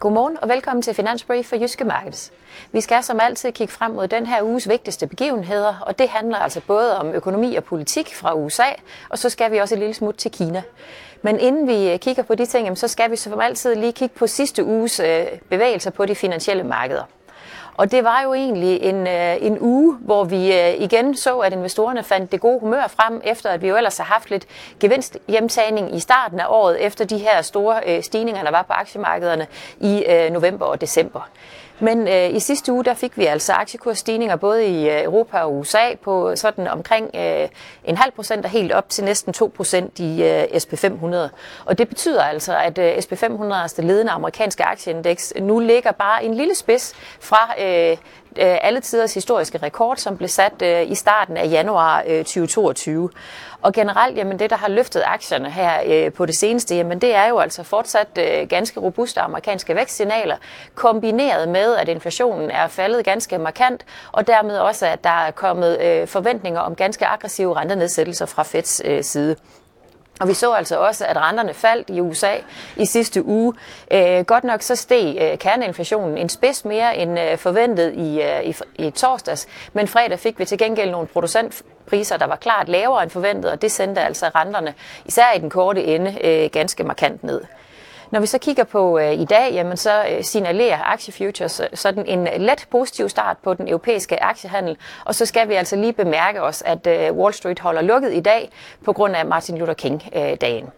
Godmorgen og velkommen til Finansbrief for Jyske Markets. Vi skal som altid kigge frem mod den her uges vigtigste begivenheder, og det handler altså både om økonomi og politik fra USA, og så skal vi også et lille smut til Kina. Men inden vi øh, kigger på de ting, så skal vi som altid lige kigge på sidste uges øh, bevægelser på de finansielle markeder. Og det var jo egentlig en, øh, en uge, hvor vi øh, igen så, at investorerne fandt det gode humør frem, efter at vi jo ellers har haft lidt gevinsthjemtagning i starten af året, efter de her store øh, stigninger, der var på aktiemarkederne i øh, november og december. Men øh, i sidste uge, der fik vi altså aktiekursstigninger både i øh, Europa og USA på sådan omkring øh, en halv procent og helt op til næsten 2 procent i øh, SP500. Og det betyder altså, at øh, SP500, altså det ledende amerikanske aktieindeks, nu ligger bare en lille spids fra øh, Øh, øh, alle tiders historiske rekord, som blev sat øh, i starten af januar øh, 2022. Og generelt, jamen det, der har løftet aktierne her øh, på det seneste, jamen det er jo altså fortsat øh, ganske robuste amerikanske vækstsignaler, kombineret med, at inflationen er faldet ganske markant, og dermed også, at der er kommet øh, forventninger om ganske aggressive rentenedsættelser fra Feds øh, side. Og vi så altså også, at renterne faldt i USA i sidste uge. Øh, godt nok så steg øh, kerneinflationen en spids mere end øh, forventet i, øh, i, i torsdags, men fredag fik vi til gengæld nogle producentpriser, der var klart lavere end forventet, og det sendte altså renterne, især i den korte ende, øh, ganske markant ned. Når vi så kigger på øh, i dag, jamen så øh, signalerer aktiefutures sådan en øh, let positiv start på den europæiske aktiehandel. Og så skal vi altså lige bemærke os, at øh, Wall Street holder lukket i dag på grund af Martin Luther King-dagen. Øh,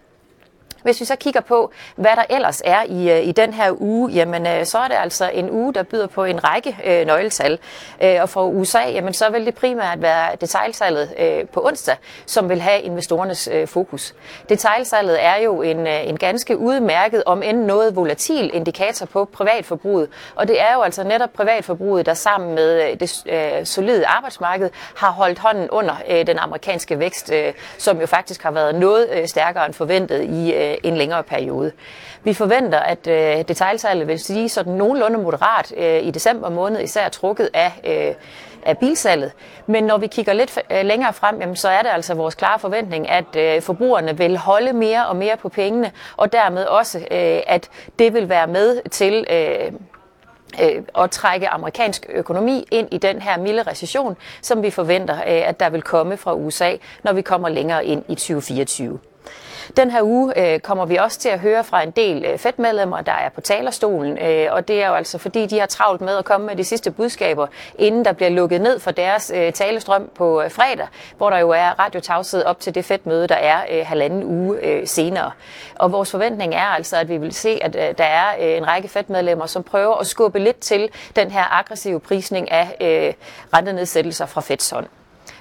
hvis vi så kigger på, hvad der ellers er i, øh, i den her uge, jamen øh, så er det altså en uge, der byder på en række øh, nøgletal. Øh, og for USA, jamen så vil det primært være detailsalget øh, på onsdag, som vil have investorernes øh, fokus. Detailsalget er jo en, øh, en ganske udmærket, om end noget volatil indikator på privatforbruget. Og det er jo altså netop privatforbruget, der sammen med øh, det øh, solide arbejdsmarked har holdt hånden under øh, den amerikanske vækst, øh, som jo faktisk har været noget øh, stærkere end forventet i øh, Øh, en længere periode. Vi forventer, at øh, detaljsalget vil sige sådan nogenlunde moderat øh, i december måned, især trukket af, øh, af bilsalget. Men når vi kigger lidt øh, længere frem, jamen, så er det altså vores klare forventning, at øh, forbrugerne vil holde mere og mere på pengene, og dermed også, øh, at det vil være med til... Øh, øh at trække amerikansk økonomi ind i den her milde recession, som vi forventer, øh, at der vil komme fra USA, når vi kommer længere ind i 2024. Den her uge øh, kommer vi også til at høre fra en del øh, Fed-medlemmer, der er på talerstolen, øh, og det er jo altså fordi, de har travlt med at komme med de sidste budskaber, inden der bliver lukket ned for deres øh, talestrøm på øh, fredag, hvor der jo er radiotavshed op til det Fed-møde, der er øh, halvanden uge øh, senere. Og vores forventning er altså, at vi vil se, at øh, der er øh, en række Fed-medlemmer, som prøver at skubbe lidt til den her aggressive prisning af øh, rentenedsættelser fra Feds hånd.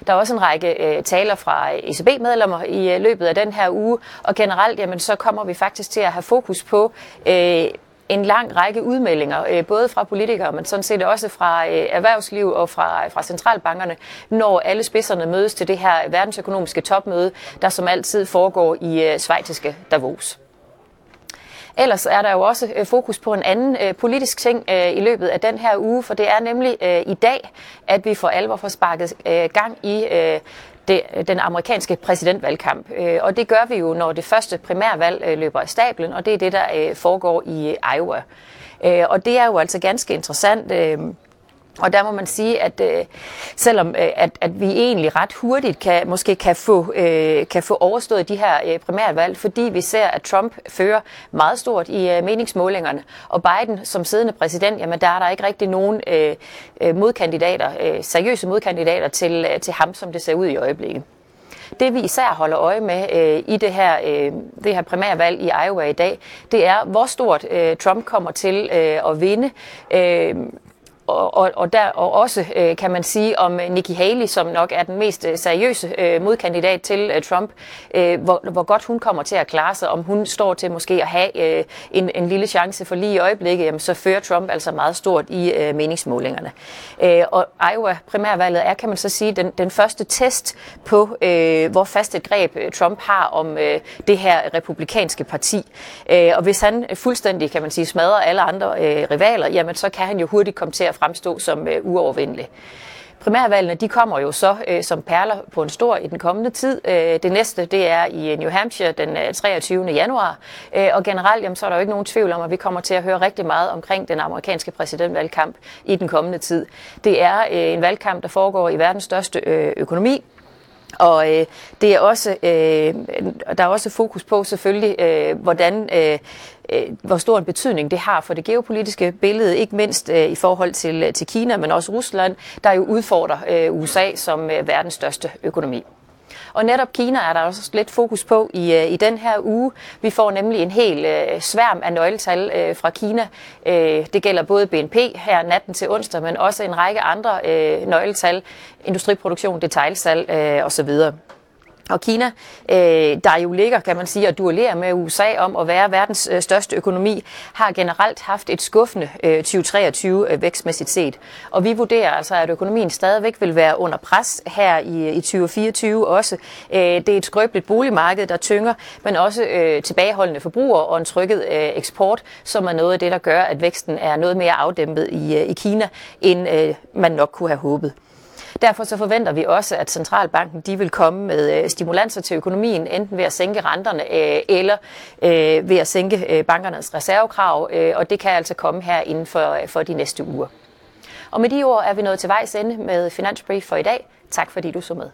Der er også en række øh, taler fra ECB-medlemmer i øh, løbet af den her uge, og generelt jamen, så kommer vi faktisk til at have fokus på øh, en lang række udmeldinger, øh, både fra politikere, men sådan set også fra øh, erhvervsliv og fra, fra centralbankerne, når alle spidserne mødes til det her verdensøkonomiske topmøde, der som altid foregår i øh, svejtiske Davos. Ellers er der jo også øh, fokus på en anden øh, politisk ting øh, i løbet af den her uge, for det er nemlig øh, i dag, at vi for alvor får sparket øh, gang i øh, det, den amerikanske præsidentvalgkamp. Og det gør vi jo, når det første primærvalg løber af stablen, og det er det, der foregår i Iowa. Og det er jo altså ganske interessant. Og der må man sige, at øh, selvom øh, at, at vi egentlig ret hurtigt kan, måske kan få, øh, kan få overstået de her øh, primærvalg, fordi vi ser, at Trump fører meget stort i øh, meningsmålingerne, og Biden som siddende præsident, jamen der er der ikke rigtig nogen øh, øh modkandidater, øh, seriøse modkandidater til, øh, til ham, som det ser ud i øjeblikket. Det vi især holder øje med øh, i det her, øh, det her primærvalg i Iowa i dag, det er, hvor stort øh, Trump kommer til øh, at vinde. Øh, og, og, og, der, og også øh, kan man sige om Nikki Haley, som nok er den mest øh, seriøse øh, modkandidat til øh, Trump, øh, hvor, hvor godt hun kommer til at klare sig, om hun står til måske at have øh, en, en lille chance for lige i øjeblikket, jamen, så fører Trump altså meget stort i øh, meningsmålingerne. Øh, og Iowa primærvalget er, kan man så sige, den, den første test på, øh, hvor fast et greb øh, Trump har om øh, det her republikanske parti. Øh, og hvis han fuldstændig, kan man sige, smadrer alle andre øh, rivaler, jamen så kan han jo hurtigt komme til at fremstå som øh, uovervindelig. Primærvalgene de kommer jo så øh, som perler på en stor i den kommende tid. Øh, det næste det er i øh, New Hampshire den øh, 23. Januar. Øh, og generelt jamen, så er der jo ikke nogen tvivl om, at vi kommer til at høre rigtig meget omkring den amerikanske præsidentvalgkamp i den kommende tid. Det er øh, en valgkamp, der foregår i verdens største øh, økonomi. Og øh, det er også, øh, der er også fokus på selvfølgelig, øh, hvordan, øh, øh, hvor stor en betydning det har for det geopolitiske billede, ikke mindst øh, i forhold til, øh, til Kina, men også Rusland, der jo udfordrer øh, USA som øh, verdens største økonomi. Og netop Kina er der også lidt fokus på i, øh, i den her uge. Vi får nemlig en hel øh, sværm af nøgletal øh, fra Kina. Øh, det gælder både BNP her natten til onsdag, men også en række andre øh, nøgletal, industriproduktion, detailsalg øh, osv. Og Kina, øh, der jo ligger, kan man sige, og duellerer med USA om at være verdens øh, største økonomi, har generelt haft et skuffende øh, 2023 øh, vækstmæssigt set. Og vi vurderer altså, at økonomien stadigvæk vil være under pres her i, i 2024 også. Øh, det er et skrøbeligt boligmarked, der tynger, men også øh, tilbageholdende forbrugere og en trykket øh, eksport, som er noget af det, der gør, at væksten er noget mere afdæmpet i, øh, i Kina, end øh, man nok kunne have håbet. Derfor så forventer vi også, at centralbanken de vil komme med øh, stimulanser til økonomien, enten ved at sænke renterne øh, eller øh, ved at sænke bankernes reservekrav, og det kan altså komme her inden for, for de næste uger. Og med de ord er vi nået til vejs ende med Finansbrief for i dag. Tak fordi du så med.